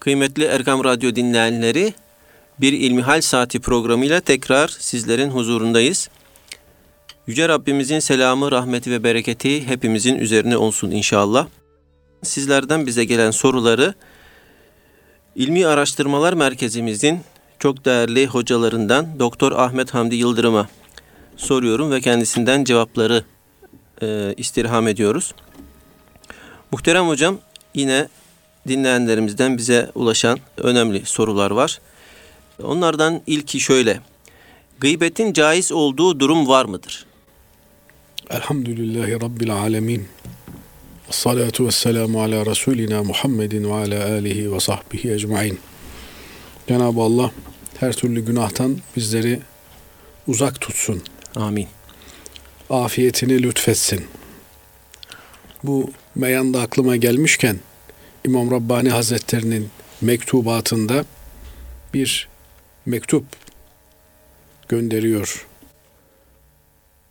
Kıymetli Erkam Radyo dinleyenleri, bir İlmihal Saati programıyla tekrar sizlerin huzurundayız. Yüce Rabbimizin selamı, rahmeti ve bereketi hepimizin üzerine olsun inşallah. Sizlerden bize gelen soruları İlmi Araştırmalar Merkezimizin çok değerli hocalarından Doktor Ahmet Hamdi Yıldırım'a soruyorum ve kendisinden cevapları e, istirham ediyoruz. Muhterem hocam yine dinleyenlerimizden bize ulaşan önemli sorular var. Onlardan ilki şöyle. Gıybetin caiz olduğu durum var mıdır? Elhamdülillahi Rabbil alemin. Salatu ve selamu ala Resulina Muhammedin ve ala alihi ve sahbihi ecmain. Cenab-ı Allah her türlü günahtan bizleri uzak tutsun. Amin. Afiyetini lütfetsin. Bu meyanda aklıma gelmişken İmam Rabbani Hazretlerinin mektubatında bir mektup gönderiyor.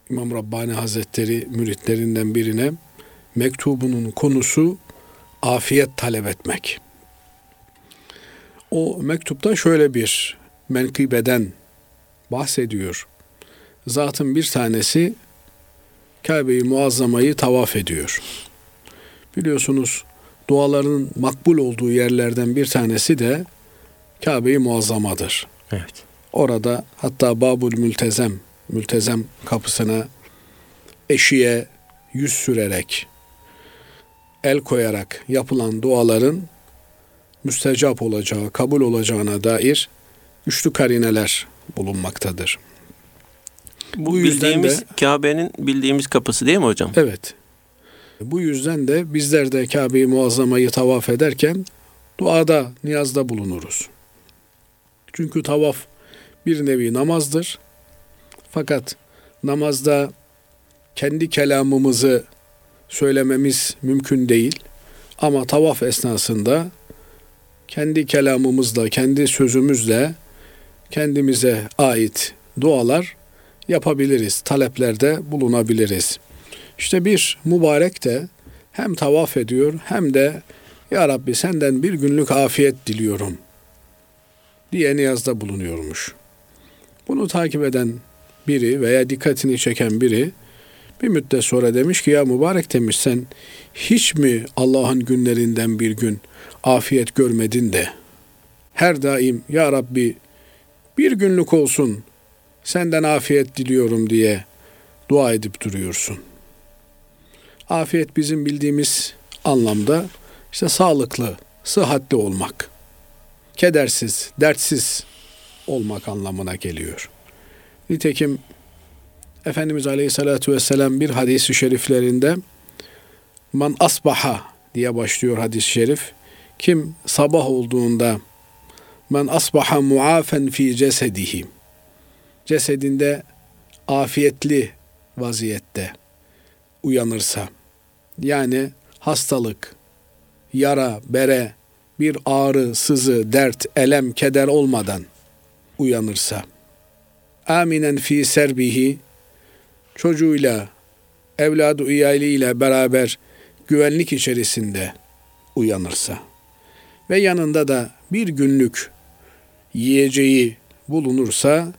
İmam Rabbani Hazretleri müritlerinden birine mektubunun konusu afiyet talep etmek. O mektupta şöyle bir menkıbeden bahsediyor. Zatın bir tanesi Kabe-i Muazzama'yı tavaf ediyor. Biliyorsunuz duaların makbul olduğu yerlerden bir tanesi de Kabe-i Muazzama'dır. Evet. Orada hatta Babul Mültezem, Mültezem kapısına eşiğe yüz sürerek, el koyarak yapılan duaların müstecap olacağı, kabul olacağına dair güçlü karineler bulunmaktadır. Bu, Bu bildiğimiz de, Kabe'nin bildiğimiz kapısı değil mi hocam? Evet. Bu yüzden de bizler de Kabe-i Muazzama'yı tavaf ederken duada, niyazda bulunuruz. Çünkü tavaf bir nevi namazdır. Fakat namazda kendi kelamımızı söylememiz mümkün değil. Ama tavaf esnasında kendi kelamımızla, kendi sözümüzle kendimize ait dualar yapabiliriz, taleplerde bulunabiliriz. İşte bir mübarek de hem tavaf ediyor hem de Ya Rabbi senden bir günlük afiyet diliyorum diye niyazda bulunuyormuş. Bunu takip eden biri veya dikkatini çeken biri bir müddet sonra demiş ki ya mübarek demiş sen hiç mi Allah'ın günlerinden bir gün afiyet görmedin de her daim ya Rabbi bir günlük olsun senden afiyet diliyorum diye dua edip duruyorsun. Afiyet bizim bildiğimiz anlamda işte sağlıklı, sıhhatli olmak, kedersiz, dertsiz olmak anlamına geliyor. Nitekim Efendimiz Aleyhisselatü Vesselam bir hadisi şeriflerinde Man asbaha diye başlıyor hadis-i şerif. Kim sabah olduğunda men asbaha muafen fi cesedihi cesedinde afiyetli vaziyette uyanırsa yani hastalık, yara, bere, bir ağrı, sızı, dert, elem, keder olmadan uyanırsa aminen fi serbihi çocuğuyla, evladı iyaliyle beraber güvenlik içerisinde uyanırsa ve yanında da bir günlük yiyeceği bulunursa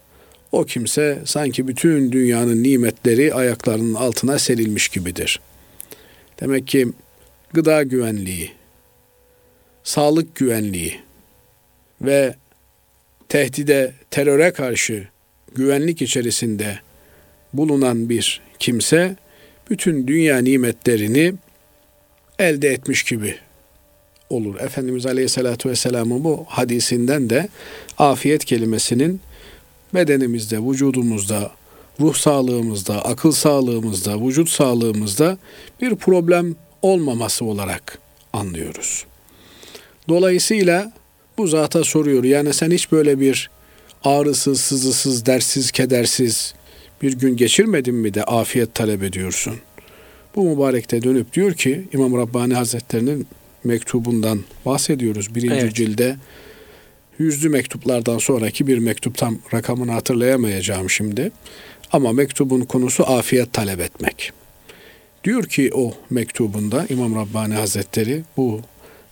o kimse sanki bütün dünyanın nimetleri ayaklarının altına serilmiş gibidir. Demek ki gıda güvenliği, sağlık güvenliği ve tehdide, teröre karşı güvenlik içerisinde bulunan bir kimse bütün dünya nimetlerini elde etmiş gibi olur. Efendimiz Aleyhisselatü Vesselam'ın bu hadisinden de afiyet kelimesinin bedenimizde, vücudumuzda, ruh sağlığımızda, akıl sağlığımızda, vücut sağlığımızda bir problem olmaması olarak anlıyoruz. Dolayısıyla bu zata soruyor. Yani sen hiç böyle bir ağrısız, sızısız, dersiz, kedersiz bir gün geçirmedin mi de afiyet talep ediyorsun. Bu mübarekte dönüp diyor ki İmam Rabbani Hazretlerinin mektubundan bahsediyoruz. Birinci evet. cilde yüzlü mektuplardan sonraki bir mektup tam rakamını hatırlayamayacağım şimdi. Ama mektubun konusu afiyet talep etmek. Diyor ki o mektubunda İmam Rabbani Hazretleri bu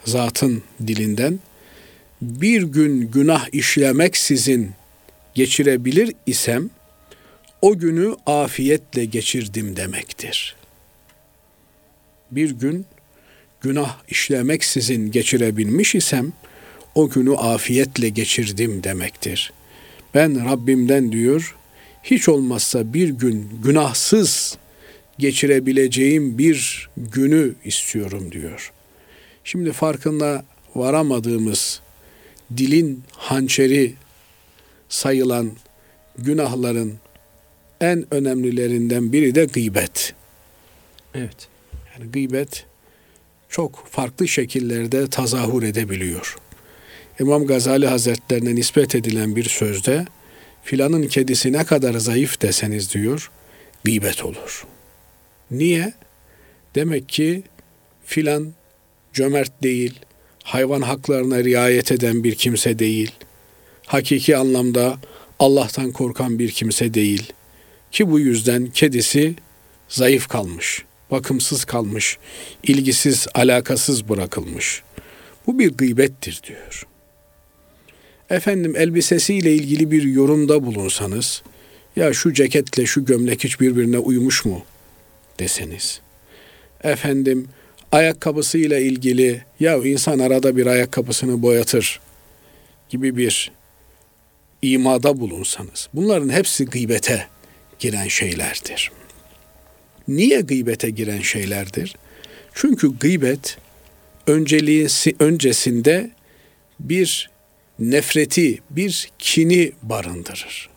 zatın dilinden bir gün günah işlemeksizin geçirebilir isem o günü afiyetle geçirdim demektir. Bir gün günah işlemeksizin geçirebilmiş isem o günü afiyetle geçirdim demektir. Ben Rabbimden diyor hiç olmazsa bir gün günahsız geçirebileceğim bir günü istiyorum diyor. Şimdi farkında varamadığımız dilin hançeri sayılan günahların en önemlilerinden biri de gıybet. Evet. Yani gıybet çok farklı şekillerde tazahür edebiliyor. İmam Gazali Hazretlerine nispet edilen bir sözde filanın kedisi ne kadar zayıf deseniz diyor, gıybet olur. Niye? Demek ki filan cömert değil, hayvan haklarına riayet eden bir kimse değil, hakiki anlamda Allah'tan korkan bir kimse değil ki bu yüzden kedisi zayıf kalmış, bakımsız kalmış, ilgisiz, alakasız bırakılmış. Bu bir gıybettir diyor. Efendim elbisesiyle ilgili bir yorumda bulunsanız, ya şu ceketle şu gömlek hiç birbirine uymuş mu deseniz. Efendim ayakkabısıyla ilgili ya insan arada bir ayakkabısını boyatır gibi bir imada bulunsanız. Bunların hepsi gıybete giren şeylerdir. Niye gıybete giren şeylerdir? Çünkü gıybet önceliği öncesinde bir nefreti, bir kini barındırır.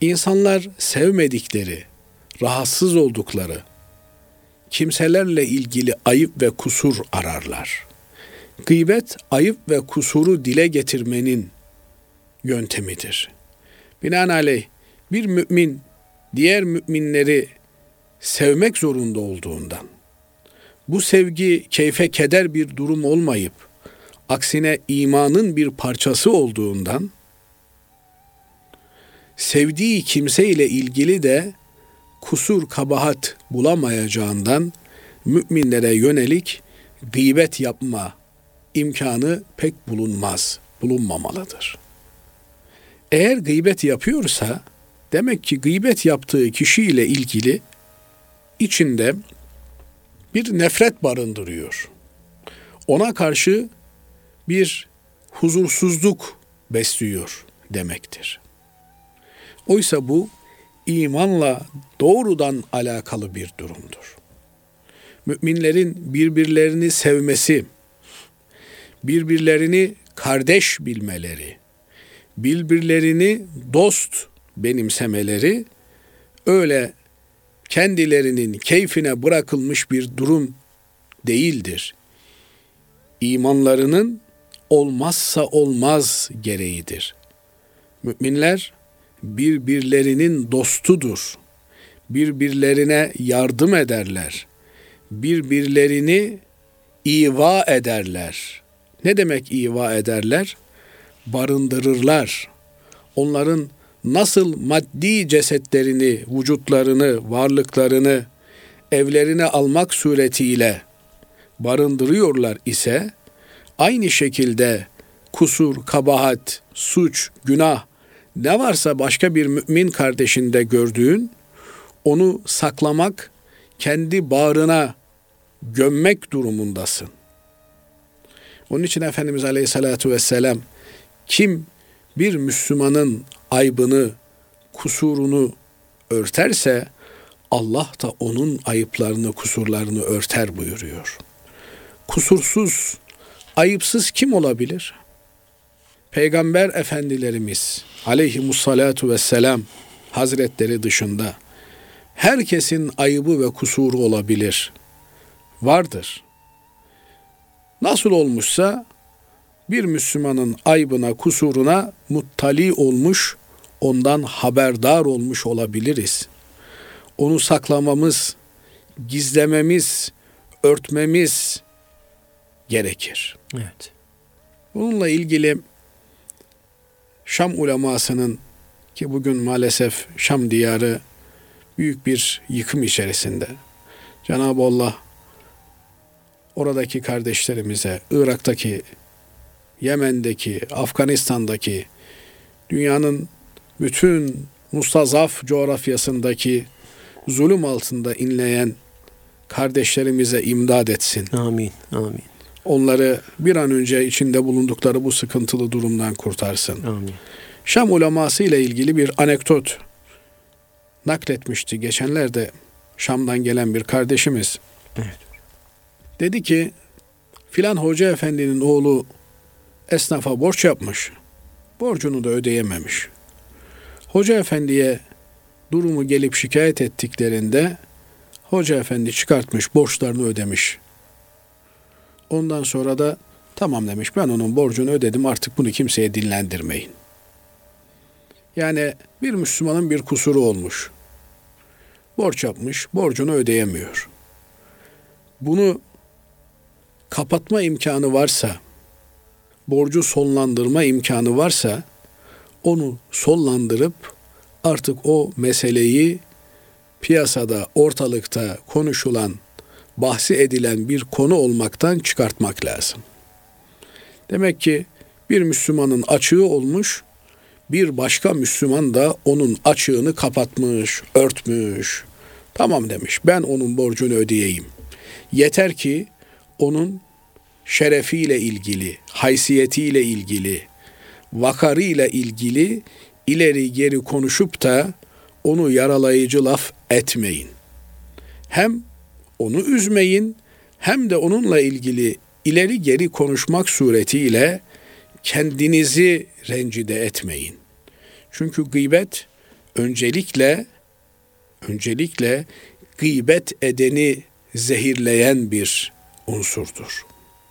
İnsanlar sevmedikleri, rahatsız oldukları kimselerle ilgili ayıp ve kusur ararlar. Gıybet ayıp ve kusuru dile getirmenin yöntemidir. Binaenaleyh bir mümin diğer müminleri sevmek zorunda olduğundan, bu sevgi keyfe keder bir durum olmayıp, aksine imanın bir parçası olduğundan, sevdiği kimse ile ilgili de kusur kabahat bulamayacağından müminlere yönelik gıybet yapma imkanı pek bulunmaz, bulunmamalıdır. Eğer gıybet yapıyorsa demek ki gıybet yaptığı kişiyle ilgili içinde bir nefret barındırıyor. Ona karşı bir huzursuzluk besliyor demektir. Oysa bu imanla doğrudan alakalı bir durumdur. Müminlerin birbirlerini sevmesi, birbirlerini kardeş bilmeleri, birbirlerini dost benimsemeleri öyle kendilerinin keyfine bırakılmış bir durum değildir. İmanlarının olmazsa olmaz gereğidir. Müminler birbirlerinin dostudur. Birbirlerine yardım ederler. Birbirlerini iva ederler. Ne demek iva ederler? Barındırırlar. Onların nasıl maddi cesetlerini, vücutlarını, varlıklarını evlerine almak suretiyle barındırıyorlar ise aynı şekilde kusur, kabahat, suç, günah ne varsa başka bir mümin kardeşinde gördüğün onu saklamak, kendi bağrına gömmek durumundasın. Onun için Efendimiz Aleyhisselatü Vesselam kim bir Müslümanın aybını, kusurunu örterse Allah da onun ayıplarını, kusurlarını örter buyuruyor. Kusursuz, ayıpsız kim olabilir? Peygamber efendilerimiz aleyhimussalatu vesselam hazretleri dışında herkesin ayıbı ve kusuru olabilir. Vardır. Nasıl olmuşsa bir Müslümanın aybına, kusuruna muttali olmuş, ondan haberdar olmuş olabiliriz. Onu saklamamız, gizlememiz, örtmemiz gerekir. Evet. Bununla ilgili Şam ulemasının ki bugün maalesef Şam diyarı büyük bir yıkım içerisinde. Cenab-ı Allah oradaki kardeşlerimize, Irak'taki Yemen'deki, Afganistan'daki, dünyanın bütün mustazaf coğrafyasındaki zulüm altında inleyen kardeşlerimize imdad etsin. Amin. Amin. Onları bir an önce içinde bulundukları bu sıkıntılı durumdan kurtarsın. Amin. Şam uleması ile ilgili bir anekdot nakletmişti geçenlerde Şam'dan gelen bir kardeşimiz. Evet. Dedi ki filan hoca efendinin oğlu esnafa borç yapmış. Borcunu da ödeyememiş. Hoca efendiye durumu gelip şikayet ettiklerinde hoca efendi çıkartmış borçlarını ödemiş. Ondan sonra da tamam demiş ben onun borcunu ödedim artık bunu kimseye dinlendirmeyin. Yani bir Müslümanın bir kusuru olmuş. Borç yapmış, borcunu ödeyemiyor. Bunu kapatma imkanı varsa, borcu sonlandırma imkanı varsa onu sonlandırıp artık o meseleyi piyasada, ortalıkta konuşulan, bahsi edilen bir konu olmaktan çıkartmak lazım. Demek ki bir Müslümanın açığı olmuş, bir başka Müslüman da onun açığını kapatmış, örtmüş. Tamam demiş, ben onun borcunu ödeyeyim. Yeter ki onun şerefiyle ilgili, haysiyetiyle ilgili, vakarıyla ilgili ileri geri konuşup da onu yaralayıcı laf etmeyin. Hem onu üzmeyin hem de onunla ilgili ileri geri konuşmak suretiyle kendinizi rencide etmeyin. Çünkü gıybet öncelikle öncelikle gıybet edeni zehirleyen bir unsurdur.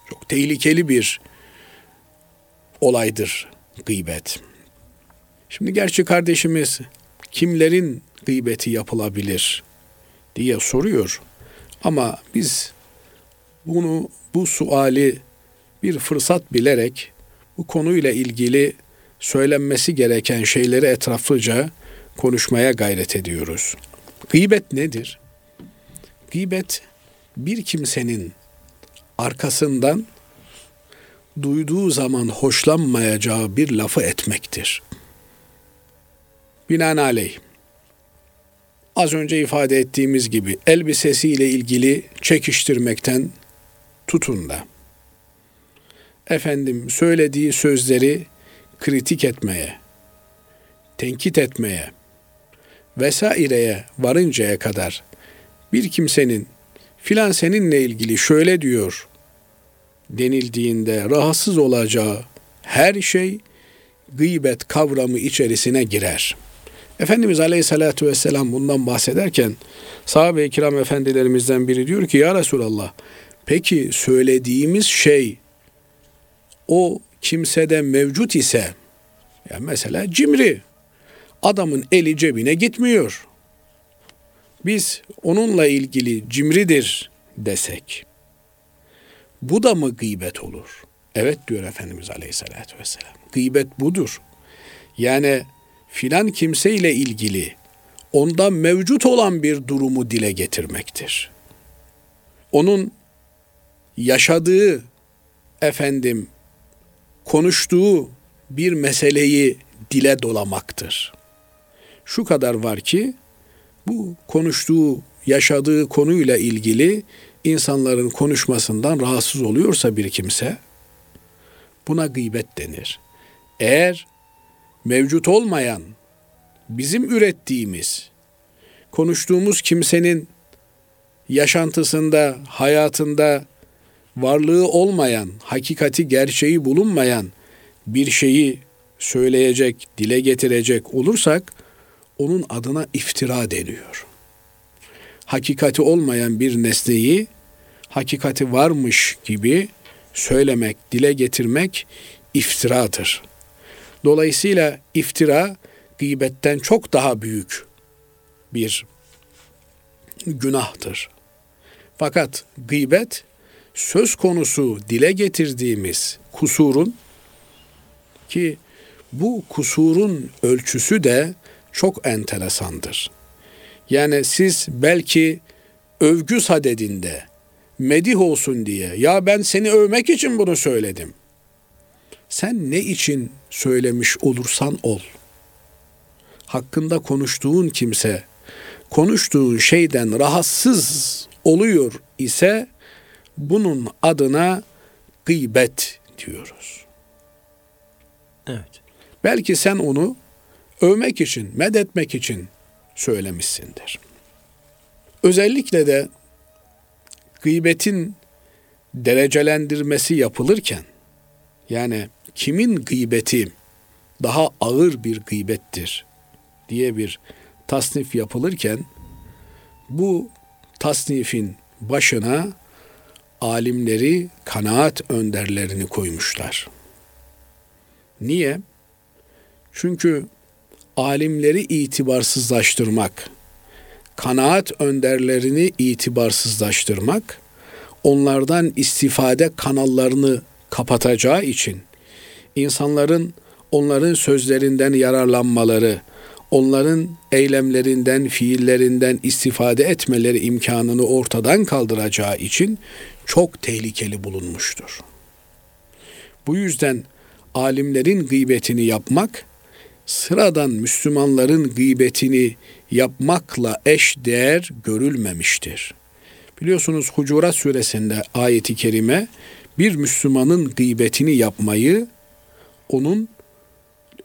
Çok tehlikeli bir olaydır gıybet. Şimdi gerçi kardeşimiz kimlerin gıybeti yapılabilir diye soruyor. Ama biz bunu bu suali bir fırsat bilerek bu konuyla ilgili söylenmesi gereken şeyleri etraflıca konuşmaya gayret ediyoruz. Gıybet nedir? Gıybet bir kimsenin arkasından duyduğu zaman hoşlanmayacağı bir lafı etmektir. Binaenaleyh az önce ifade ettiğimiz gibi elbisesiyle ilgili çekiştirmekten tutun da efendim söylediği sözleri kritik etmeye, tenkit etmeye vesaireye varıncaya kadar bir kimsenin filan seninle ilgili şöyle diyor denildiğinde rahatsız olacağı her şey gıybet kavramı içerisine girer. Efendimiz Aleyhisselatü Vesselam bundan bahsederken sahabe-i kiram efendilerimizden biri diyor ki ya Resulallah peki söylediğimiz şey o kimsede mevcut ise ya mesela cimri adamın eli cebine gitmiyor. Biz onunla ilgili cimridir desek bu da mı gıybet olur? Evet diyor Efendimiz Aleyhisselatü Vesselam. Gıybet budur. Yani filan kimseyle ilgili onda mevcut olan bir durumu dile getirmektir. Onun yaşadığı efendim konuştuğu bir meseleyi dile dolamaktır. Şu kadar var ki bu konuştuğu, yaşadığı konuyla ilgili insanların konuşmasından rahatsız oluyorsa bir kimse buna gıybet denir. Eğer mevcut olmayan bizim ürettiğimiz konuştuğumuz kimsenin yaşantısında, hayatında varlığı olmayan, hakikati, gerçeği bulunmayan bir şeyi söyleyecek, dile getirecek olursak onun adına iftira deniyor. Hakikati olmayan bir nesneyi hakikati varmış gibi söylemek, dile getirmek iftiradır. Dolayısıyla iftira gıybetten çok daha büyük bir günahtır. Fakat gıybet söz konusu dile getirdiğimiz kusurun ki bu kusurun ölçüsü de çok enteresandır. Yani siz belki övgü sadedinde medih olsun diye ya ben seni övmek için bunu söyledim. Sen ne için söylemiş olursan ol. Hakkında konuştuğun kimse konuştuğun şeyden rahatsız oluyor ise bunun adına gıybet diyoruz. Evet. Belki sen onu övmek için, medetmek için söylemişsindir. Özellikle de gıybetin derecelendirmesi yapılırken yani kimin gıybeti daha ağır bir gıybettir diye bir tasnif yapılırken bu tasnifin başına alimleri, kanaat önderlerini koymuşlar. Niye? Çünkü alimleri itibarsızlaştırmak, kanaat önderlerini itibarsızlaştırmak, onlardan istifade kanallarını kapatacağı için insanların onların sözlerinden yararlanmaları, onların eylemlerinden, fiillerinden istifade etmeleri imkanını ortadan kaldıracağı için çok tehlikeli bulunmuştur. Bu yüzden alimlerin gıybetini yapmak, sıradan Müslümanların gıybetini yapmakla eş değer görülmemiştir. Biliyorsunuz Hucurat suresinde ayeti kerime bir Müslümanın gıybetini yapmayı onun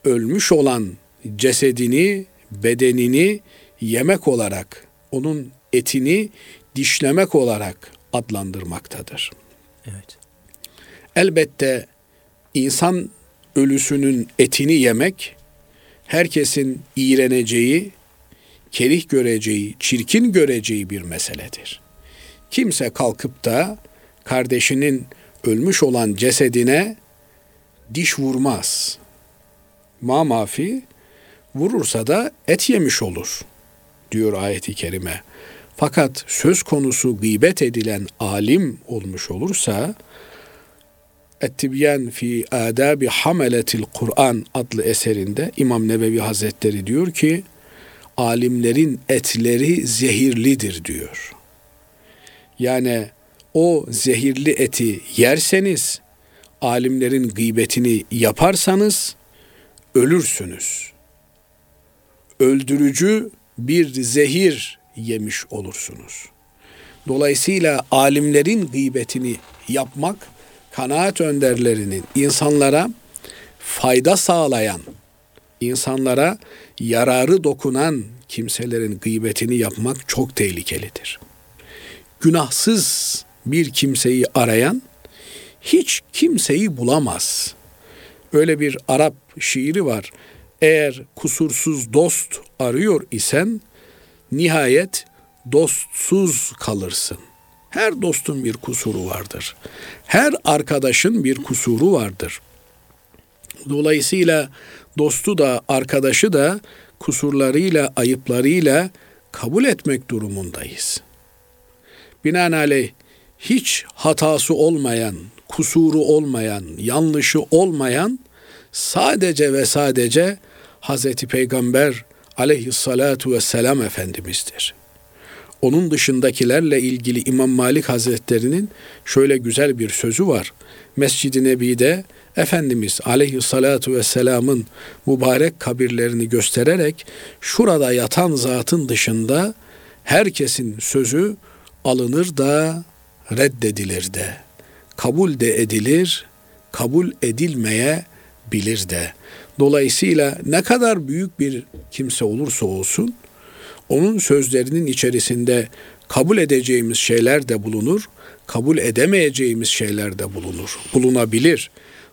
ölmüş olan cesedini, bedenini yemek olarak, onun etini dişlemek olarak adlandırmaktadır. Evet. Elbette insan ölüsünün etini yemek herkesin iğreneceği, kerih göreceği, çirkin göreceği bir meseledir. Kimse kalkıp da kardeşinin ölmüş olan cesedine diş vurmaz. Ma mafi vurursa da et yemiş olur diyor ayeti kerime. Fakat söz konusu gıybet edilen alim olmuş olursa Ettibyan fi adabi hameletil Kur'an adlı eserinde İmam Nebevi Hazretleri diyor ki alimlerin etleri zehirlidir diyor. Yani o zehirli eti yerseniz alimlerin gıybetini yaparsanız ölürsünüz. Öldürücü bir zehir yemiş olursunuz. Dolayısıyla alimlerin gıybetini yapmak kanaat önderlerinin insanlara fayda sağlayan, insanlara yararı dokunan kimselerin gıybetini yapmak çok tehlikelidir. Günahsız bir kimseyi arayan hiç kimseyi bulamaz. Öyle bir Arap şiiri var. Eğer kusursuz dost arıyor isen nihayet dostsuz kalırsın. Her dostun bir kusuru vardır. Her arkadaşın bir kusuru vardır. Dolayısıyla dostu da arkadaşı da kusurlarıyla, ayıplarıyla kabul etmek durumundayız. Binaenaleyh hiç hatası olmayan, kusuru olmayan, yanlışı olmayan sadece ve sadece Hazreti Peygamber aleyhissalatu vesselam Efendimiz'dir. Onun dışındakilerle ilgili İmam Malik Hazretleri'nin şöyle güzel bir sözü var. Mescid-i Nebi'de Efendimiz aleyhissalatu vesselamın mübarek kabirlerini göstererek şurada yatan zatın dışında herkesin sözü alınır da reddedilir de. Kabul de edilir, kabul edilmeye bilir de. Dolayısıyla ne kadar büyük bir kimse olursa olsun onun sözlerinin içerisinde kabul edeceğimiz şeyler de bulunur, kabul edemeyeceğimiz şeyler de bulunur, bulunabilir.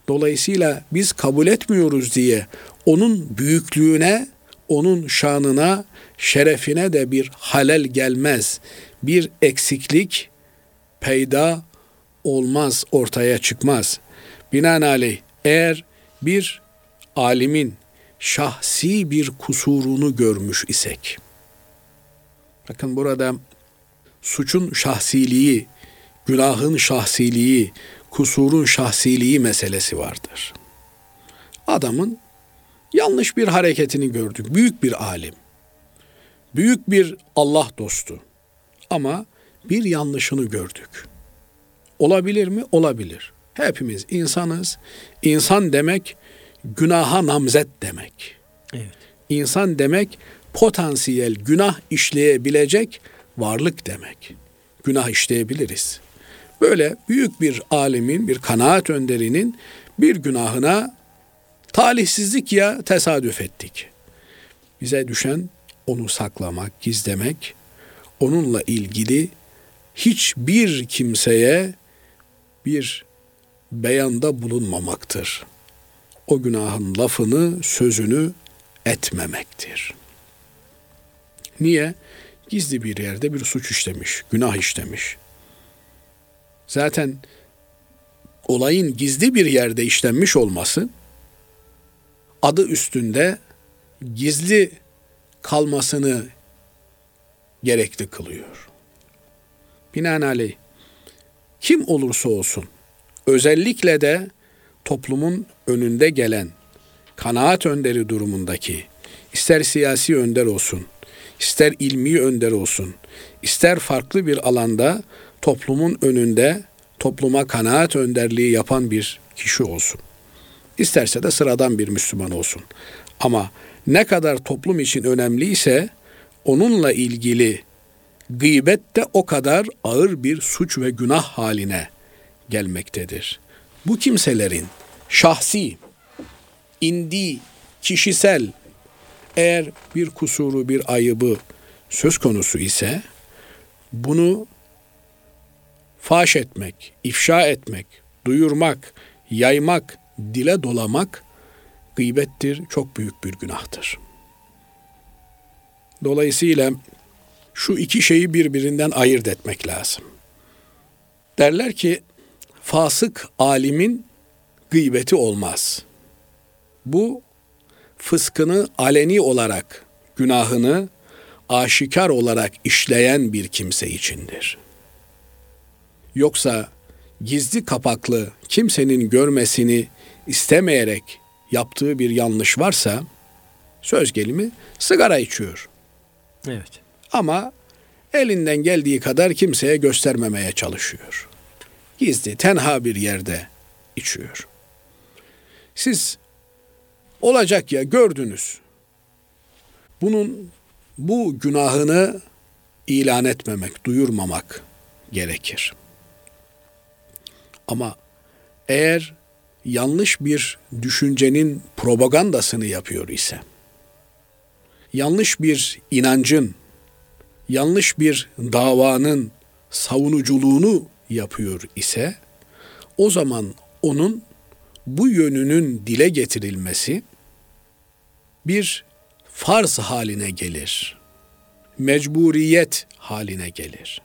Dolayısıyla biz kabul etmiyoruz diye onun büyüklüğüne, onun şanına, şerefine de bir halel gelmez. Bir eksiklik peyda olmaz, ortaya çıkmaz. Binaenaleyh eğer bir alimin şahsi bir kusurunu görmüş isek, bakın burada suçun şahsiliği, günahın şahsiliği, kusurun şahsiliği meselesi vardır. Adamın yanlış bir hareketini gördük. Büyük bir alim. Büyük bir Allah dostu. Ama bir yanlışını gördük. Olabilir mi? Olabilir. Hepimiz insanız. İnsan demek günaha namzet demek. Evet. İnsan demek potansiyel günah işleyebilecek varlık demek. Günah işleyebiliriz. Böyle büyük bir alimin, bir kanaat önderinin bir günahına talihsizlik ya tesadüf ettik. Bize düşen onu saklamak, gizlemek, onunla ilgili hiçbir kimseye bir beyanda bulunmamaktır. O günahın lafını, sözünü etmemektir. Niye? Gizli bir yerde bir suç işlemiş, günah işlemiş. Zaten olayın gizli bir yerde işlenmiş olması adı üstünde gizli kalmasını gerekli kılıyor. Binaenaleyh kim olursa olsun özellikle de toplumun önünde gelen kanaat önderi durumundaki ister siyasi önder olsun, ister ilmi önder olsun, ister farklı bir alanda toplumun önünde topluma kanaat önderliği yapan bir kişi olsun. İsterse de sıradan bir Müslüman olsun. Ama ne kadar toplum için önemliyse onunla ilgili gıybet de o kadar ağır bir suç ve günah haline gelmektedir. Bu kimselerin şahsi, indi, kişisel eğer bir kusuru, bir ayıbı söz konusu ise bunu faş etmek, ifşa etmek, duyurmak, yaymak, dile dolamak gıybettir, çok büyük bir günahtır. Dolayısıyla şu iki şeyi birbirinden ayırt etmek lazım. Derler ki fasık alimin gıybeti olmaz. Bu fıskını aleni olarak, günahını aşikar olarak işleyen bir kimse içindir. Yoksa gizli kapaklı kimsenin görmesini istemeyerek yaptığı bir yanlış varsa söz gelimi sigara içiyor. Evet. Ama elinden geldiği kadar kimseye göstermemeye çalışıyor. Gizli, tenha bir yerde içiyor. Siz olacak ya gördünüz. Bunun bu günahını ilan etmemek, duyurmamak gerekir. Ama eğer yanlış bir düşüncenin propagandasını yapıyor ise, yanlış bir inancın, yanlış bir davanın savunuculuğunu yapıyor ise, o zaman onun bu yönünün dile getirilmesi bir farz haline gelir. Mecburiyet haline gelir.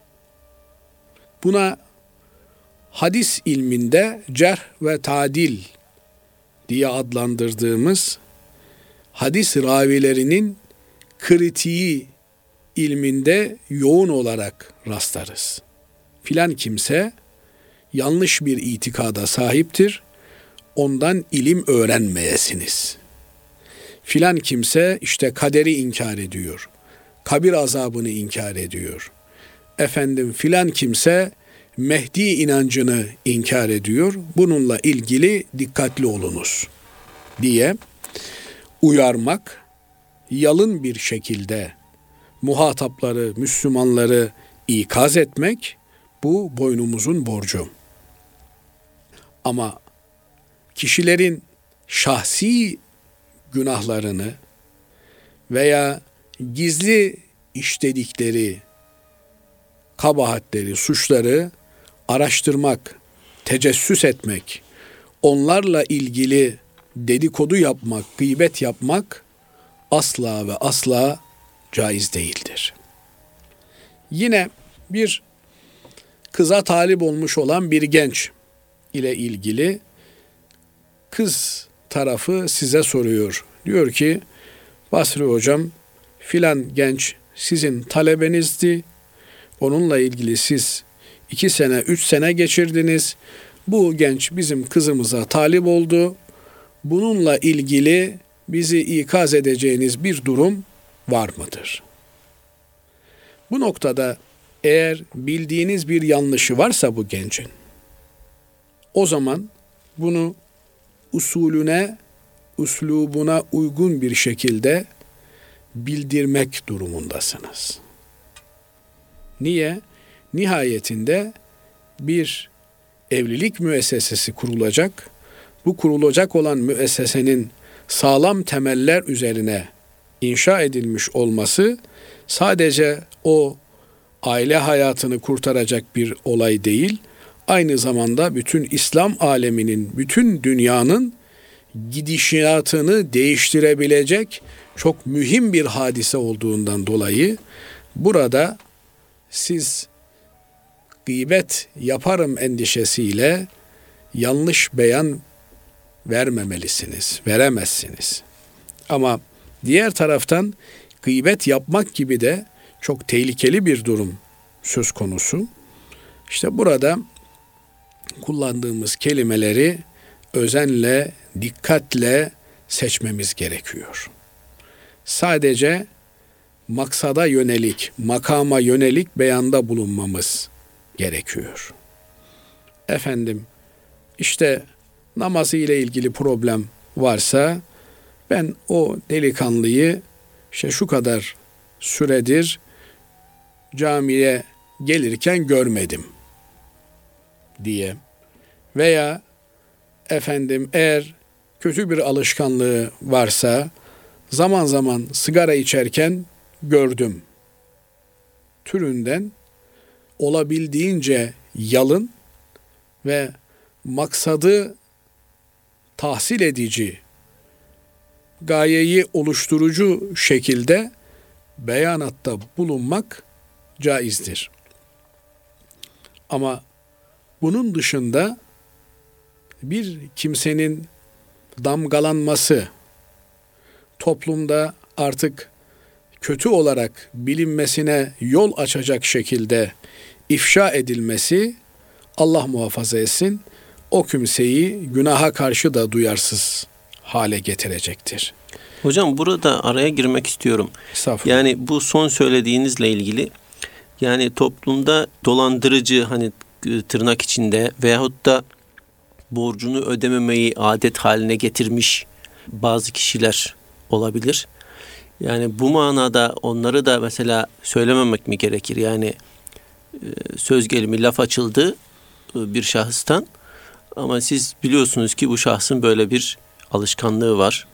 Buna hadis ilminde cerh ve tadil diye adlandırdığımız hadis ravilerinin kritiği ilminde yoğun olarak rastlarız. Filan kimse yanlış bir itikada sahiptir. Ondan ilim öğrenmeyesiniz. Filan kimse işte kaderi inkar ediyor. Kabir azabını inkar ediyor. Efendim filan kimse Mehdi inancını inkar ediyor. Bununla ilgili dikkatli olunuz diye uyarmak, yalın bir şekilde muhatapları, Müslümanları ikaz etmek bu boynumuzun borcu. Ama kişilerin şahsi günahlarını veya gizli işledikleri kabahatleri, suçları araştırmak, tecessüs etmek, onlarla ilgili dedikodu yapmak, gıybet yapmak asla ve asla caiz değildir. Yine bir kıza talip olmuş olan bir genç ile ilgili kız tarafı size soruyor. Diyor ki Basri hocam filan genç sizin talebenizdi. Onunla ilgili siz iki sene, üç sene geçirdiniz. Bu genç bizim kızımıza talip oldu. Bununla ilgili bizi ikaz edeceğiniz bir durum var mıdır? Bu noktada eğer bildiğiniz bir yanlışı varsa bu gencin, o zaman bunu usulüne, uslubuna uygun bir şekilde bildirmek durumundasınız. Niye? Nihayetinde bir evlilik müessesesi kurulacak. Bu kurulacak olan müessesenin sağlam temeller üzerine inşa edilmiş olması sadece o aile hayatını kurtaracak bir olay değil, aynı zamanda bütün İslam aleminin, bütün dünyanın gidişatını değiştirebilecek çok mühim bir hadise olduğundan dolayı burada siz gıybet yaparım endişesiyle yanlış beyan vermemelisiniz, veremezsiniz. Ama diğer taraftan gıybet yapmak gibi de çok tehlikeli bir durum söz konusu. İşte burada kullandığımız kelimeleri özenle, dikkatle seçmemiz gerekiyor. Sadece maksada yönelik, makama yönelik beyanda bulunmamız gerekiyor. Efendim, işte namazı ile ilgili problem varsa ben o delikanlıyı işte şu kadar süredir camiye gelirken görmedim diye. Veya efendim eğer kötü bir alışkanlığı varsa zaman zaman sigara içerken gördüm. Türünden olabildiğince yalın ve maksadı tahsil edici, gayeyi oluşturucu şekilde beyanatta bulunmak caizdir. Ama bunun dışında bir kimsenin damgalanması toplumda artık kötü olarak bilinmesine yol açacak şekilde ifşa edilmesi Allah muhafaza etsin o kimseyi günaha karşı da duyarsız hale getirecektir. Hocam burada araya girmek istiyorum. Yani bu son söylediğinizle ilgili yani toplumda dolandırıcı hani tırnak içinde veyahut da borcunu ödememeyi adet haline getirmiş bazı kişiler olabilir. Yani bu manada onları da mesela söylememek mi gerekir? Yani e, söz gelimi laf açıldı e, bir şahıstan ama siz biliyorsunuz ki bu şahsın böyle bir alışkanlığı var.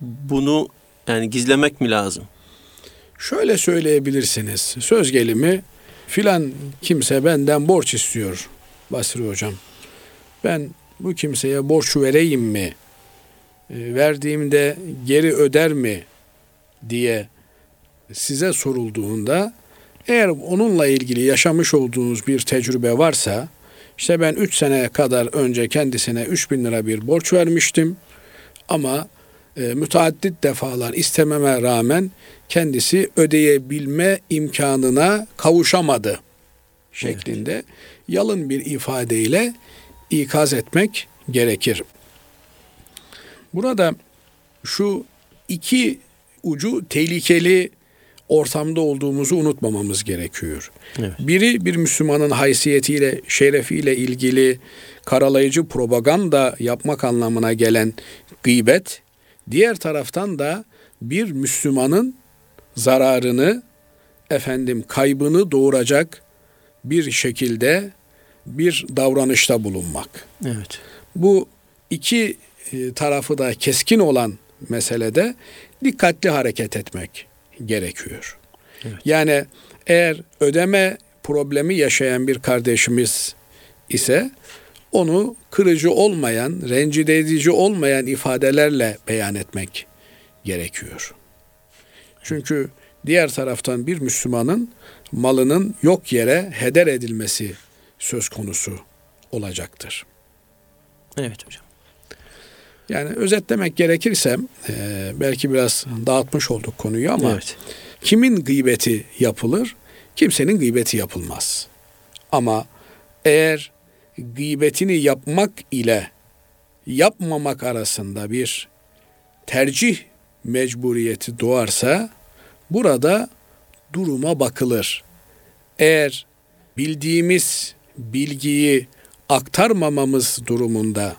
Bunu yani gizlemek mi lazım? Şöyle söyleyebilirsiniz. Söz gelimi filan kimse benden borç istiyor Basri hocam. Ben bu kimseye borç vereyim mi? E, verdiğimde geri öder mi diye size sorulduğunda eğer onunla ilgili yaşamış olduğunuz bir tecrübe varsa işte ben 3 sene kadar önce kendisine 3 bin lira bir borç vermiştim ama e, müteaddit defalar istememe rağmen kendisi ödeyebilme imkanına kavuşamadı şeklinde evet. yalın bir ifadeyle ikaz etmek gerekir. Burada şu iki ucu tehlikeli ortamda olduğumuzu unutmamamız gerekiyor. Evet. Biri bir Müslümanın haysiyetiyle, şerefiyle ilgili karalayıcı propaganda yapmak anlamına gelen gıybet, diğer taraftan da bir Müslümanın zararını, efendim kaybını doğuracak bir şekilde bir davranışta bulunmak. Evet. Bu iki e, tarafı da keskin olan meselede dikkatli hareket etmek gerekiyor. Evet. Yani eğer ödeme problemi yaşayan bir kardeşimiz ise onu kırıcı olmayan, rencide edici olmayan ifadelerle beyan etmek gerekiyor. Çünkü diğer taraftan bir Müslümanın malının yok yere heder edilmesi söz konusu olacaktır. Evet hocam. Yani özetlemek gerekirse e, belki biraz dağıtmış olduk konuyu ama evet. kimin gıybeti yapılır? Kimsenin gıybeti yapılmaz. Ama eğer gıybetini yapmak ile yapmamak arasında bir tercih mecburiyeti doğarsa burada duruma bakılır. Eğer bildiğimiz bilgiyi aktarmamamız durumunda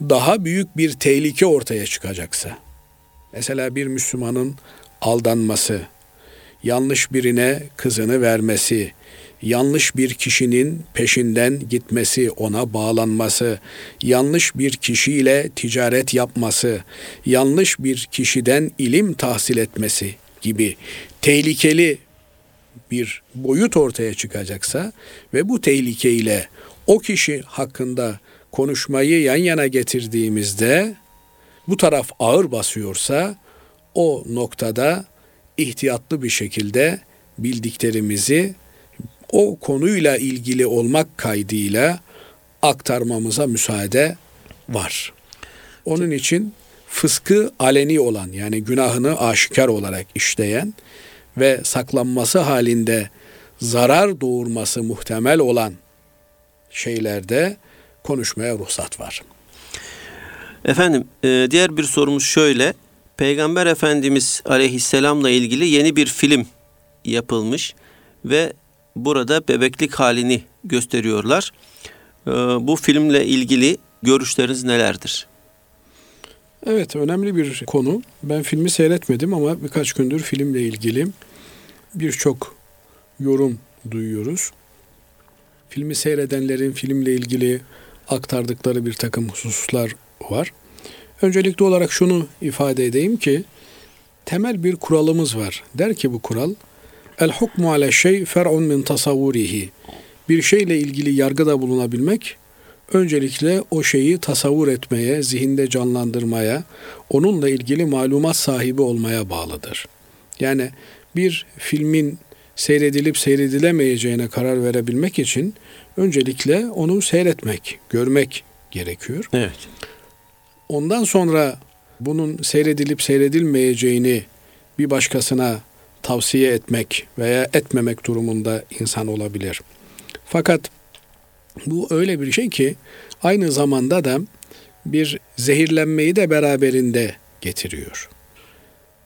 daha büyük bir tehlike ortaya çıkacaksa, mesela bir Müslümanın aldanması, yanlış birine kızını vermesi, yanlış bir kişinin peşinden gitmesi, ona bağlanması, yanlış bir kişiyle ticaret yapması, yanlış bir kişiden ilim tahsil etmesi gibi tehlikeli bir boyut ortaya çıkacaksa ve bu tehlikeyle o kişi hakkında konuşmayı yan yana getirdiğimizde bu taraf ağır basıyorsa o noktada ihtiyatlı bir şekilde bildiklerimizi o konuyla ilgili olmak kaydıyla aktarmamıza müsaade var. Onun için fıskı aleni olan yani günahını aşikar olarak işleyen ve saklanması halinde zarar doğurması muhtemel olan şeylerde konuşmaya ruhsat var. Efendim e, diğer bir sorumuz şöyle. Peygamber Efendimiz Aleyhisselam'la ilgili yeni bir film yapılmış ve burada bebeklik halini gösteriyorlar. E, bu filmle ilgili görüşleriniz nelerdir? Evet önemli bir konu. Ben filmi seyretmedim ama birkaç gündür filmle ilgili birçok yorum duyuyoruz. Filmi seyredenlerin filmle ilgili aktardıkları bir takım hususlar var. Öncelikli olarak şunu ifade edeyim ki temel bir kuralımız var. Der ki bu kural El hukmu ale şey fer'un min tasavvurihi. Bir şeyle ilgili yargıda bulunabilmek öncelikle o şeyi tasavvur etmeye, zihinde canlandırmaya, onunla ilgili malumat sahibi olmaya bağlıdır. Yani bir filmin seyredilip seyredilemeyeceğine karar verebilmek için öncelikle onu seyretmek, görmek gerekiyor. Evet. Ondan sonra bunun seyredilip seyredilmeyeceğini bir başkasına tavsiye etmek veya etmemek durumunda insan olabilir. Fakat bu öyle bir şey ki aynı zamanda da bir zehirlenmeyi de beraberinde getiriyor.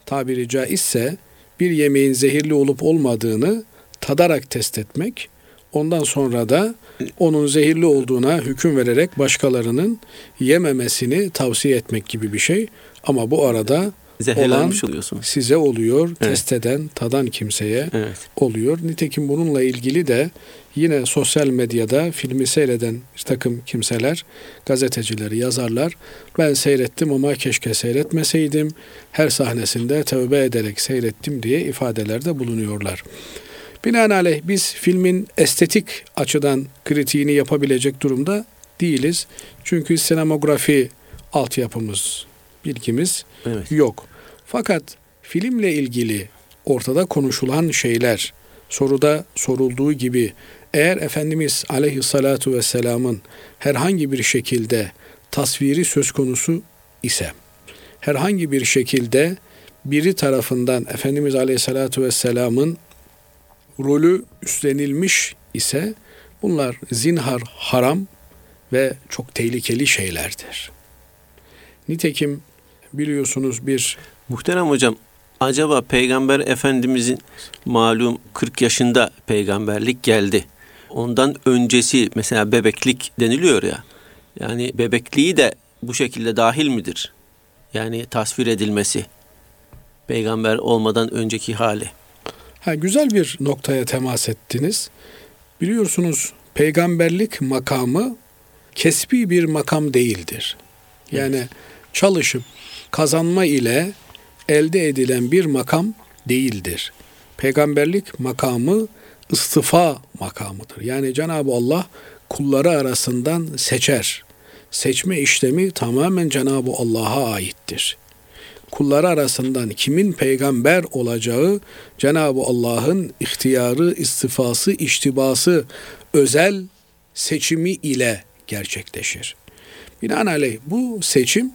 Tabiri caizse bir yemeğin zehirli olup olmadığını tadarak test etmek, ondan sonra da onun zehirli olduğuna hüküm vererek başkalarının yememesini tavsiye etmek gibi bir şey. Ama bu arada Zehirlenmiş olan oluyorsunuz. size oluyor, Evet. test eden, tadan kimseye Evet. oluyor. Nitekim bununla ilgili de yine sosyal medyada filmi seyreden bir takım kimseler, gazetecileri, yazarlar ben seyrettim ama keşke seyretmeseydim. Her sahnesinde tövbe ederek seyrettim diye ifadelerde bulunuyorlar. Binaenaleyh biz filmin estetik açıdan kritiğini yapabilecek durumda değiliz. Çünkü sinemografi altyapımız, bilgimiz Evet. yok. Fakat filmle ilgili ortada konuşulan şeyler soruda sorulduğu gibi eğer Efendimiz aleyhissalatu vesselamın herhangi bir şekilde tasviri söz konusu ise herhangi bir şekilde biri tarafından Efendimiz aleyhissalatu vesselamın rolü üstlenilmiş ise bunlar zinhar haram ve çok tehlikeli şeylerdir. Nitekim biliyorsunuz bir Muhterem hocam acaba Peygamber Efendimizin malum 40 yaşında peygamberlik geldi. Ondan öncesi mesela bebeklik deniliyor ya. Yani bebekliği de bu şekilde dahil midir? Yani tasvir edilmesi. Peygamber olmadan önceki hali. Ha, güzel bir noktaya temas ettiniz. Biliyorsunuz peygamberlik makamı kesbi bir makam değildir. Yani çalışıp kazanma ile elde edilen bir makam değildir. Peygamberlik makamı istifa makamıdır. Yani Cenab-ı Allah kulları arasından seçer. Seçme işlemi tamamen Cenab-ı Allah'a aittir kulları arasından kimin peygamber olacağı Cenab-ı Allah'ın ihtiyarı, istifası, iştibası, özel seçimi ile gerçekleşir. Binaenaleyh bu seçim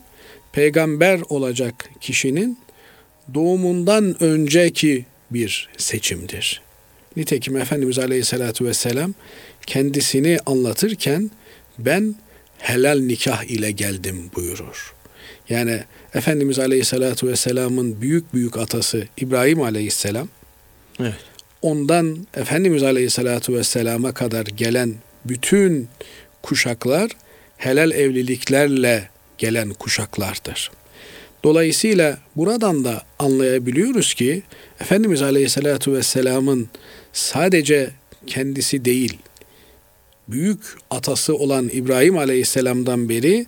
peygamber olacak kişinin doğumundan önceki bir seçimdir. Nitekim Efendimiz Aleyhisselatü Vesselam kendisini anlatırken ben helal nikah ile geldim buyurur. Yani Efendimiz Aleyhisselatü Vesselam'ın büyük büyük atası İbrahim Aleyhisselam Evet. ondan Efendimiz Aleyhisselatü Vesselam'a kadar gelen bütün kuşaklar helal evliliklerle gelen kuşaklardır. Dolayısıyla buradan da anlayabiliyoruz ki Efendimiz Aleyhisselatü Vesselam'ın sadece kendisi değil, büyük atası olan İbrahim Aleyhisselam'dan beri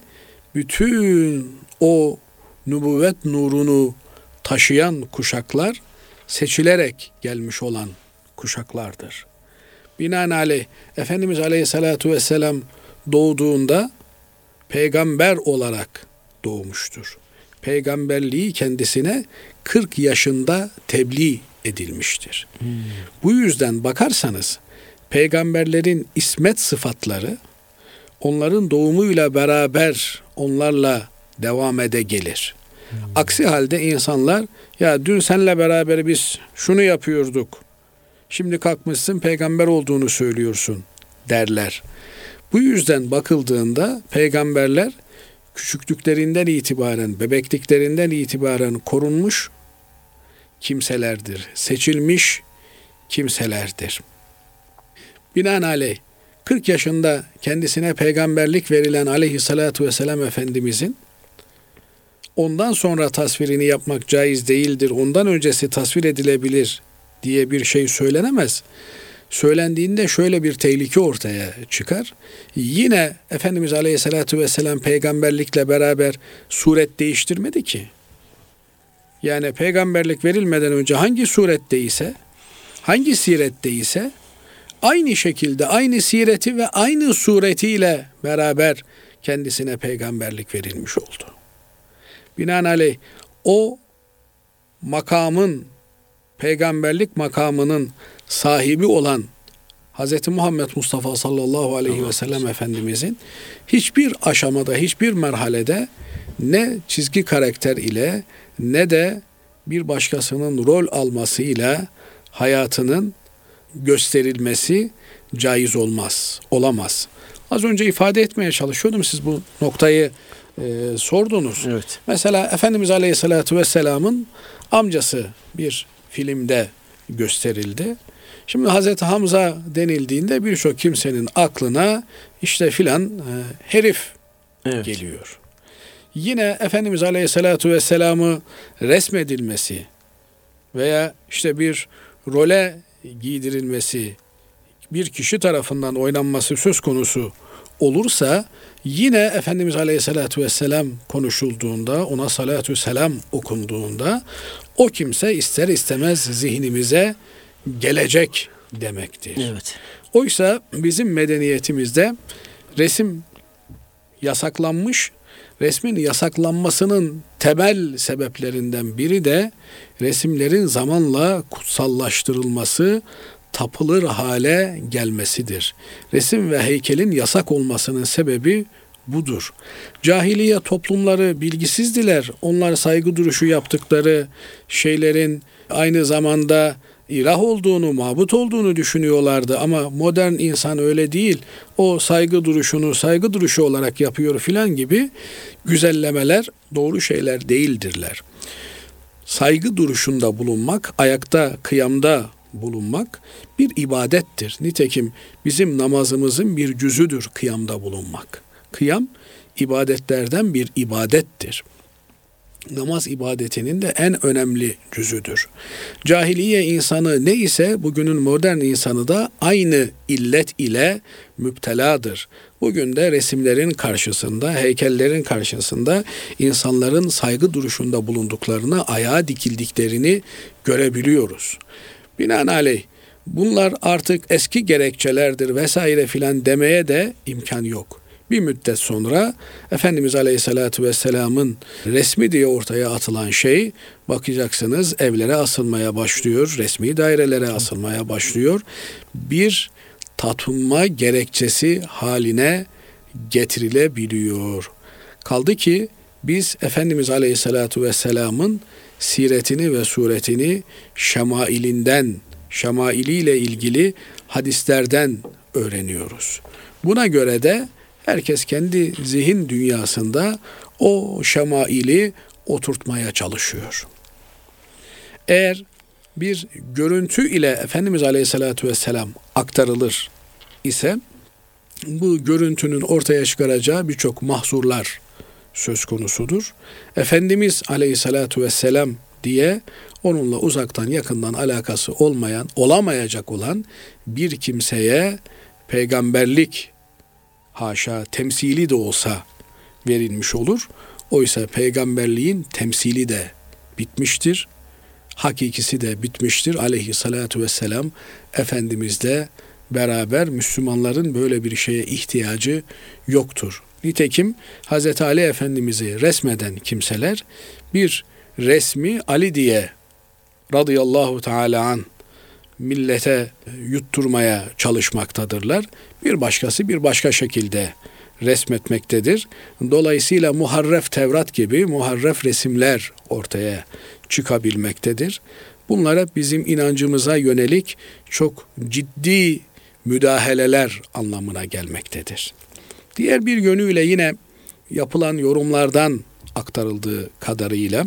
bütün o nübüvvet nurunu taşıyan kuşaklar seçilerek gelmiş olan kuşaklardır. Binaenaleyh Efendimiz Aleyhisselatü Vesselam doğduğunda peygamber olarak doğmuştur. Peygamberliği kendisine 40 yaşında tebliğ edilmiştir. Hmm. Bu yüzden bakarsanız peygamberlerin ismet sıfatları onların doğumuyla beraber onlarla devam ede gelir. Hmm. Aksi halde insanlar ya dün senle beraber biz şunu yapıyorduk. Şimdi kalkmışsın peygamber olduğunu söylüyorsun derler. Bu yüzden bakıldığında peygamberler küçüklüklerinden itibaren, bebekliklerinden itibaren korunmuş kimselerdir. Seçilmiş kimselerdir. Binaenaleyh 40 yaşında kendisine peygamberlik verilen aleyhissalatu vesselam Efendimizin ondan sonra tasvirini yapmak caiz değildir, ondan öncesi tasvir edilebilir diye bir şey söylenemez. Söylendiğinde şöyle bir tehlike ortaya çıkar. Yine Efendimiz Aleyhisselatü Vesselam peygamberlikle beraber suret değiştirmedi ki. Yani peygamberlik verilmeden önce hangi surette ise, hangi sirette ise aynı şekilde aynı sireti ve aynı suretiyle beraber kendisine peygamberlik verilmiş oldu. Binaenaleyh o makamın peygamberlik makamının sahibi olan Hz. Muhammed Mustafa sallallahu aleyhi ve sellem Efendimizin hiçbir aşamada, hiçbir merhalede ne çizgi karakter ile ne de bir başkasının rol almasıyla hayatının gösterilmesi caiz olmaz, olamaz. Az önce ifade etmeye çalışıyordum. Siz bu noktayı e, sordunuz. Evet. Mesela Efendimiz Aleyhisselatü Vesselam'ın amcası bir filmde gösterildi. Şimdi Hazreti Hamza denildiğinde birçok kimsenin aklına işte filan e, herif evet. geliyor. Yine Efendimiz Aleyhisselatü Vesselam'ı resmedilmesi veya işte bir role giydirilmesi, bir kişi tarafından oynanması söz konusu olursa yine Efendimiz Aleyhisselatü Vesselam konuşulduğunda, ona salatü selam okunduğunda o kimse ister istemez zihnimize gelecek demektir. Evet. Oysa bizim medeniyetimizde resim yasaklanmış. Resmin yasaklanmasının temel sebeplerinden biri de resimlerin zamanla kutsallaştırılması, tapılır hale gelmesidir. Resim ve heykelin yasak olmasının sebebi budur. Cahiliye toplumları bilgisizdiler. Onlar saygı duruşu yaptıkları şeylerin aynı zamanda ilah olduğunu, mabut olduğunu düşünüyorlardı ama modern insan öyle değil. O saygı duruşunu saygı duruşu olarak yapıyor filan gibi güzellemeler doğru şeyler değildirler. Saygı duruşunda bulunmak, ayakta, kıyamda bulunmak bir ibadettir. Nitekim bizim namazımızın bir cüzüdür kıyamda bulunmak. Kıyam ibadetlerden bir ibadettir. Namaz ibadetinin de en önemli cüzüdür. Cahiliye insanı ne ise bugünün modern insanı da aynı illet ile müpteladır. Bugün de resimlerin karşısında, heykellerin karşısında insanların saygı duruşunda bulunduklarını, ayağa dikildiklerini görebiliyoruz. Binaenaleyh bunlar artık eski gerekçelerdir vesaire filan demeye de imkan yok. Bir müddet sonra Efendimiz Aleyhisselatü Vesselam'ın resmi diye ortaya atılan şey bakacaksınız evlere asılmaya başlıyor, resmi dairelere asılmaya başlıyor. Bir tatınma gerekçesi haline getirilebiliyor. Kaldı ki biz Efendimiz Aleyhisselatü Vesselam'ın siretini ve suretini şemailinden, şemailiyle ilgili hadislerden öğreniyoruz. Buna göre de herkes kendi zihin dünyasında o şemaili oturtmaya çalışıyor. Eğer bir görüntü ile Efendimiz Aleyhisselatü Vesselam aktarılır ise bu görüntünün ortaya çıkaracağı birçok mahzurlar söz konusudur. Efendimiz aleyhissalatu vesselam diye onunla uzaktan yakından alakası olmayan, olamayacak olan bir kimseye peygamberlik haşa temsili de olsa verilmiş olur. Oysa peygamberliğin temsili de bitmiştir. Hakikisi de bitmiştir. Aleyhissalatu vesselam Efendimizle beraber Müslümanların böyle bir şeye ihtiyacı yoktur. Nitekim Hz. Ali Efendimiz'i resmeden kimseler bir resmi Ali diye radıyallahu teala an millete yutturmaya çalışmaktadırlar. Bir başkası bir başka şekilde resmetmektedir. Dolayısıyla muharref Tevrat gibi muharref resimler ortaya çıkabilmektedir. Bunlara bizim inancımıza yönelik çok ciddi müdahaleler anlamına gelmektedir. Diğer bir yönüyle yine yapılan yorumlardan aktarıldığı kadarıyla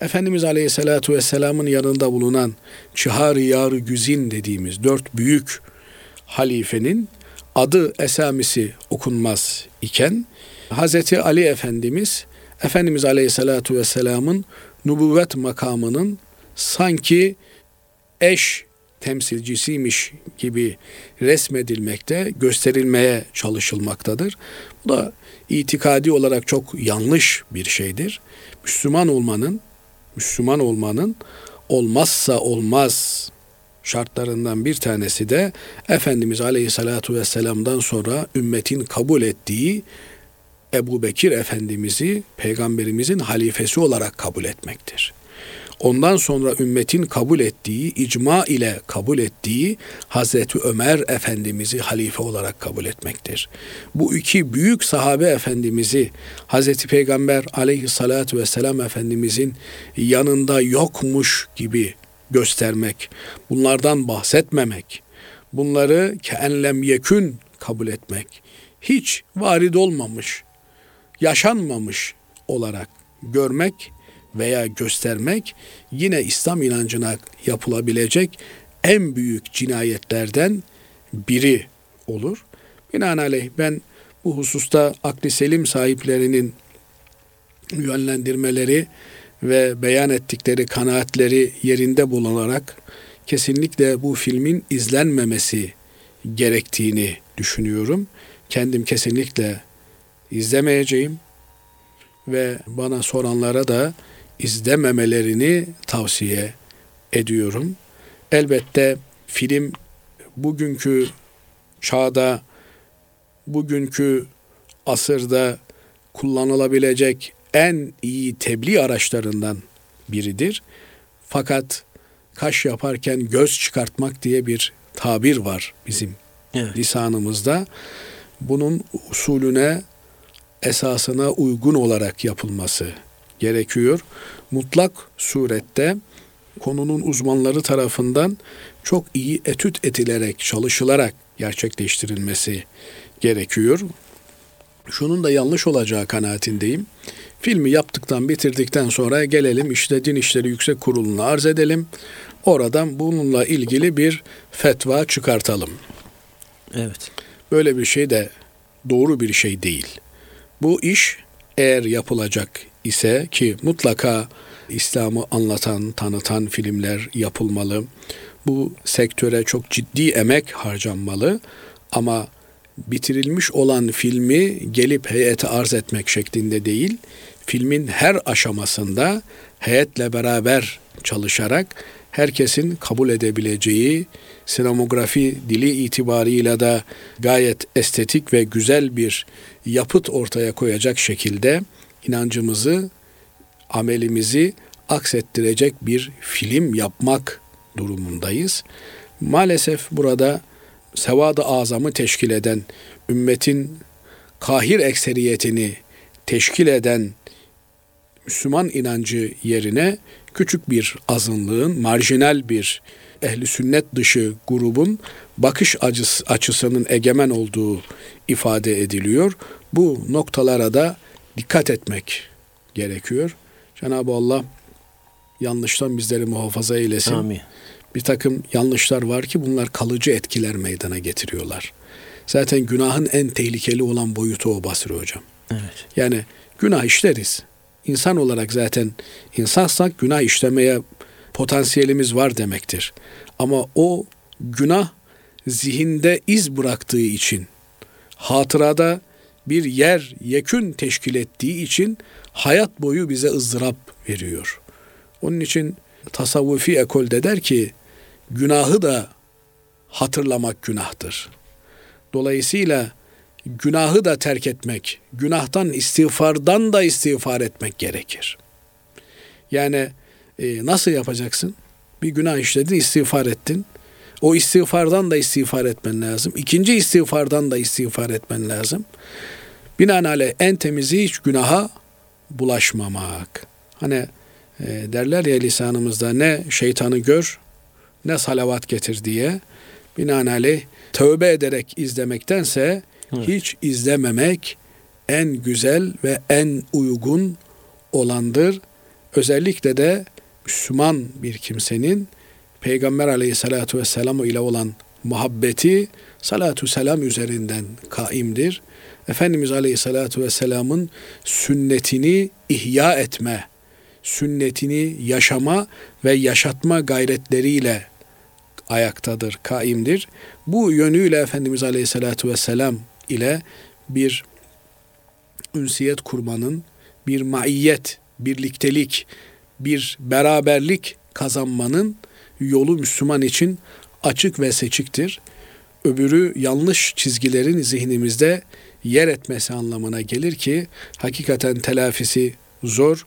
Efendimiz Aleyhisselatü Vesselam'ın yanında bulunan Çihar-ı Yar Güzin dediğimiz dört büyük halifenin adı esamisi okunmaz iken Hazreti Ali Efendimiz Efendimiz Aleyhisselatü Vesselam'ın nubuvvet makamının sanki eş temsilcisiymiş gibi resmedilmekte, gösterilmeye çalışılmaktadır. Bu da itikadi olarak çok yanlış bir şeydir. Müslüman olmanın Müslüman olmanın olmazsa olmaz şartlarından bir tanesi de Efendimiz Aleyhisselatü Vesselam'dan sonra ümmetin kabul ettiği Ebu Bekir Efendimiz'i Peygamberimizin halifesi olarak kabul etmektir ondan sonra ümmetin kabul ettiği, icma ile kabul ettiği Hazreti Ömer Efendimiz'i halife olarak kabul etmektir. Bu iki büyük sahabe efendimizi Hazreti Peygamber aleyhissalatü vesselam Efendimizin yanında yokmuş gibi göstermek, bunlardan bahsetmemek, bunları keenlem yekün kabul etmek, hiç varid olmamış, yaşanmamış olarak görmek veya göstermek yine İslam inancına yapılabilecek en büyük cinayetlerden biri olur. Binaenaleyh ben bu hususta akli selim sahiplerinin yönlendirmeleri ve beyan ettikleri kanaatleri yerinde bulunarak kesinlikle bu filmin izlenmemesi gerektiğini düşünüyorum. Kendim kesinlikle izlemeyeceğim ve bana soranlara da izlememelerini tavsiye ediyorum. Elbette film bugünkü çağda, bugünkü asırda kullanılabilecek en iyi tebliğ araçlarından biridir. Fakat kaş yaparken göz çıkartmak diye bir tabir var bizim evet. lisanımızda. Bunun usulüne, esasına uygun olarak yapılması gerekiyor. Mutlak surette konunun uzmanları tarafından çok iyi etüt edilerek, çalışılarak gerçekleştirilmesi gerekiyor. Şunun da yanlış olacağı kanaatindeyim. Filmi yaptıktan, bitirdikten sonra gelelim işte Din İşleri Yüksek Kurulu'na arz edelim. Oradan bununla ilgili bir fetva çıkartalım. Evet. Böyle bir şey de doğru bir şey değil. Bu iş eğer yapılacak ise ki mutlaka İslam'ı anlatan, tanıtan filmler yapılmalı. Bu sektöre çok ciddi emek harcanmalı ama bitirilmiş olan filmi gelip heyete arz etmek şeklinde değil, filmin her aşamasında heyetle beraber çalışarak herkesin kabul edebileceği sinemografi dili itibarıyla da gayet estetik ve güzel bir yapıt ortaya koyacak şekilde inancımızı, amelimizi aksettirecek bir film yapmak durumundayız. Maalesef burada sevad-ı azamı teşkil eden, ümmetin kahir ekseriyetini teşkil eden Müslüman inancı yerine küçük bir azınlığın, marjinal bir ehli sünnet dışı grubun bakış açısının egemen olduğu ifade ediliyor. Bu noktalara da dikkat etmek gerekiyor. Cenab-ı Allah yanlıştan bizleri muhafaza eylesin. Amin. Bir takım yanlışlar var ki bunlar kalıcı etkiler meydana getiriyorlar. Zaten günahın en tehlikeli olan boyutu o Basri hocam. Evet. Yani günah işleriz. İnsan olarak zaten insansak günah işlemeye potansiyelimiz var demektir. Ama o günah zihinde iz bıraktığı için, hatırada bir yer, yekün teşkil ettiği için hayat boyu bize ızdırap veriyor. Onun için tasavvufi ekolde der ki günahı da hatırlamak günahtır. Dolayısıyla günahı da terk etmek, günahtan istiğfardan da istiğfar etmek gerekir. Yani e, nasıl yapacaksın? Bir günah işledin, istiğfar ettin. O istiğfardan da istiğfar etmen lazım. İkinci istiğfardan da istiğfar etmen lazım. Binaenaleyh en temizi hiç günaha bulaşmamak. Hani e, derler ya lisanımızda ne şeytanı gör ne salavat getir diye. Binaenaleyh tövbe ederek izlemektense Evet. hiç izlememek en güzel ve en uygun olandır. Özellikle de Müslüman bir kimsenin Peygamber aleyhissalatu vesselam ile olan muhabbeti salatu selam üzerinden kaimdir. Efendimiz aleyhissalatu vesselamın sünnetini ihya etme, sünnetini yaşama ve yaşatma gayretleriyle ayaktadır, kaimdir. Bu yönüyle Efendimiz Aleyhisselatü Vesselam ile bir ünsiyet kurmanın, bir maiyet, birliktelik, bir beraberlik kazanmanın yolu Müslüman için açık ve seçiktir. Öbürü yanlış çizgilerin zihnimizde yer etmesi anlamına gelir ki hakikaten telafisi zor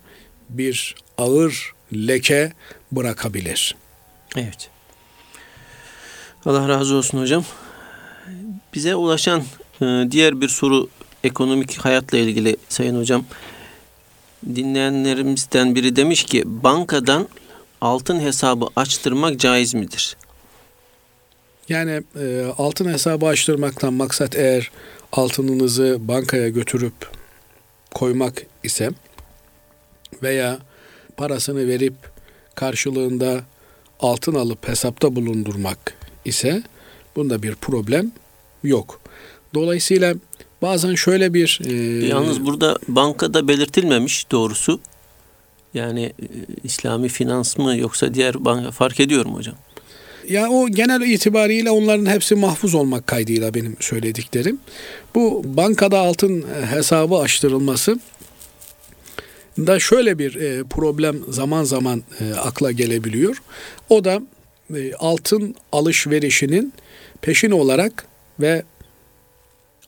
bir ağır leke bırakabilir. Evet. Allah razı olsun hocam. Bize ulaşan e, diğer bir soru ekonomik hayatla ilgili sayın hocam. Dinleyenlerimizden biri demiş ki bankadan altın hesabı açtırmak caiz midir? Yani e, altın hesabı açtırmaktan maksat eğer altınınızı bankaya götürüp koymak ise veya parasını verip karşılığında altın alıp hesapta bulundurmak ise bunda bir problem yok. Dolayısıyla bazen şöyle bir e, Yalnız burada bankada belirtilmemiş doğrusu. Yani e, İslami finans mı yoksa diğer banka fark ediyor mu hocam? Ya o genel itibariyle onların hepsi mahfuz olmak kaydıyla benim söylediklerim. Bu bankada altın hesabı açtırılması da şöyle bir e, problem zaman zaman e, akla gelebiliyor. O da e, altın alışverişinin peşin olarak ve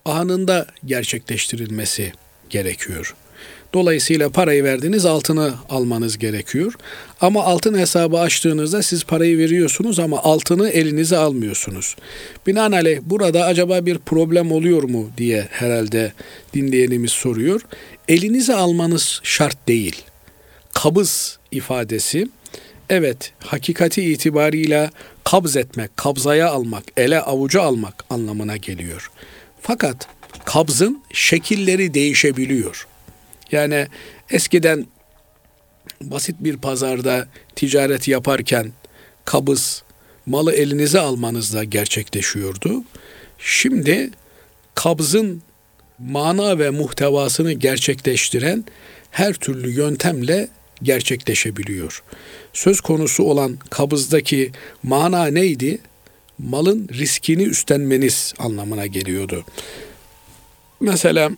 anında gerçekleştirilmesi gerekiyor. Dolayısıyla parayı verdiniz altını almanız gerekiyor. Ama altın hesabı açtığınızda siz parayı veriyorsunuz ama altını elinize almıyorsunuz. Binaenaleyh burada acaba bir problem oluyor mu diye herhalde dinleyenimiz soruyor. Elinize almanız şart değil. Kabız ifadesi evet hakikati itibarıyla kabz etmek, kabzaya almak, ele avuca almak anlamına geliyor. Fakat kabzın şekilleri değişebiliyor. Yani eskiden basit bir pazarda ticaret yaparken kabız malı elinize almanızla gerçekleşiyordu. Şimdi kabzın mana ve muhtevasını gerçekleştiren her türlü yöntemle gerçekleşebiliyor. Söz konusu olan kabızdaki mana neydi? Malın riskini üstlenmeniz anlamına geliyordu. Mesela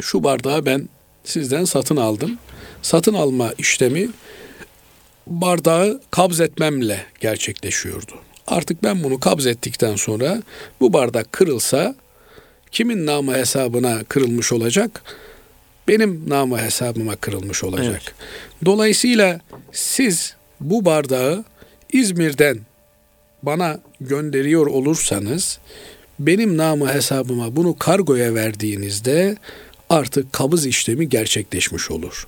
şu bardağı ben sizden satın aldım. Satın alma işlemi bardağı kabz etmemle gerçekleşiyordu. Artık ben bunu kabz ettikten sonra bu bardak kırılsa kimin namı hesabına kırılmış olacak? Benim namı hesabıma kırılmış olacak. Evet. Dolayısıyla siz bu bardağı İzmir'den bana gönderiyor olursanız benim namı hesabıma bunu kargoya verdiğinizde artık kabız işlemi gerçekleşmiş olur.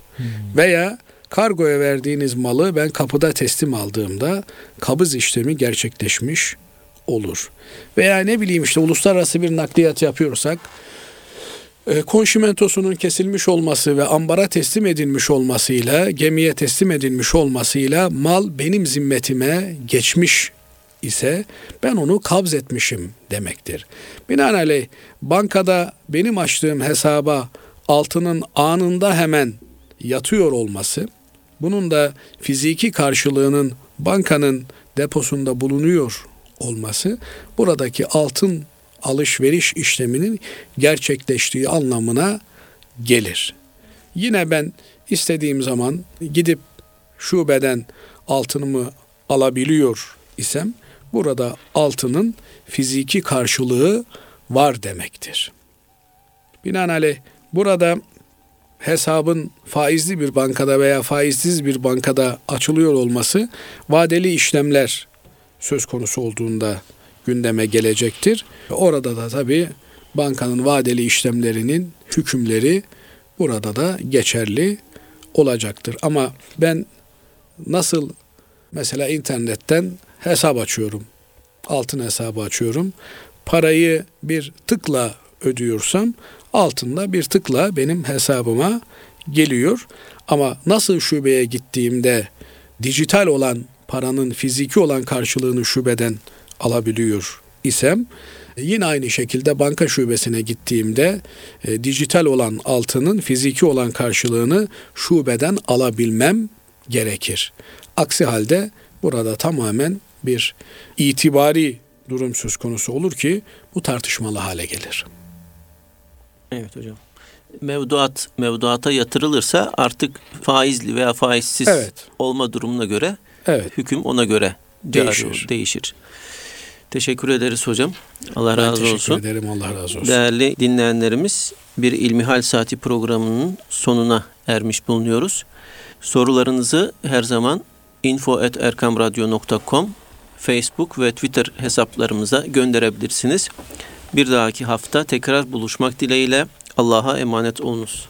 Veya kargoya verdiğiniz malı ben kapıda teslim aldığımda kabız işlemi gerçekleşmiş olur. Veya ne bileyim işte uluslararası bir nakliyat yapıyorsak e, konşimentosunun kesilmiş olması ve ambara teslim edilmiş olmasıyla, gemiye teslim edilmiş olmasıyla mal benim zimmetime geçmiş ise ben onu kabz etmişim demektir. Binaenaleyh bankada benim açtığım hesaba altının anında hemen yatıyor olması, bunun da fiziki karşılığının bankanın deposunda bulunuyor olması buradaki altın alışveriş işleminin gerçekleştiği anlamına gelir. Yine ben istediğim zaman gidip şubeden altınımı alabiliyor isem burada altının fiziki karşılığı var demektir. Binaenaleyh burada hesabın faizli bir bankada veya faizsiz bir bankada açılıyor olması vadeli işlemler söz konusu olduğunda gündeme gelecektir. Orada da tabii bankanın vadeli işlemlerinin hükümleri burada da geçerli olacaktır. Ama ben nasıl mesela internetten hesap açıyorum. Altın hesabı açıyorum. Parayı bir tıkla ödüyorsam altında bir tıkla benim hesabıma geliyor. Ama nasıl şubeye gittiğimde dijital olan paranın fiziki olan karşılığını şubeden alabiliyor isem yine aynı şekilde banka şubesine gittiğimde e, dijital olan altının fiziki olan karşılığını şubeden alabilmem gerekir. Aksi halde burada tamamen bir itibari durum söz konusu olur ki bu tartışmalı hale gelir. Evet hocam. Mevduat mevduata yatırılırsa artık faizli veya faizsiz Evet. olma durumuna göre Evet. hüküm ona göre Değişir. olur, değişir. Teşekkür ederiz hocam. Allah Ben razı teşekkür olsun. ederim. Allah razı olsun. Değerli dinleyenlerimiz bir İlmihal Saati programının sonuna ermiş bulunuyoruz. Sorularınızı her zaman info.erkamradyo.com Facebook ve Twitter hesaplarımıza gönderebilirsiniz. Bir dahaki hafta tekrar buluşmak dileğiyle Allah'a emanet olunuz.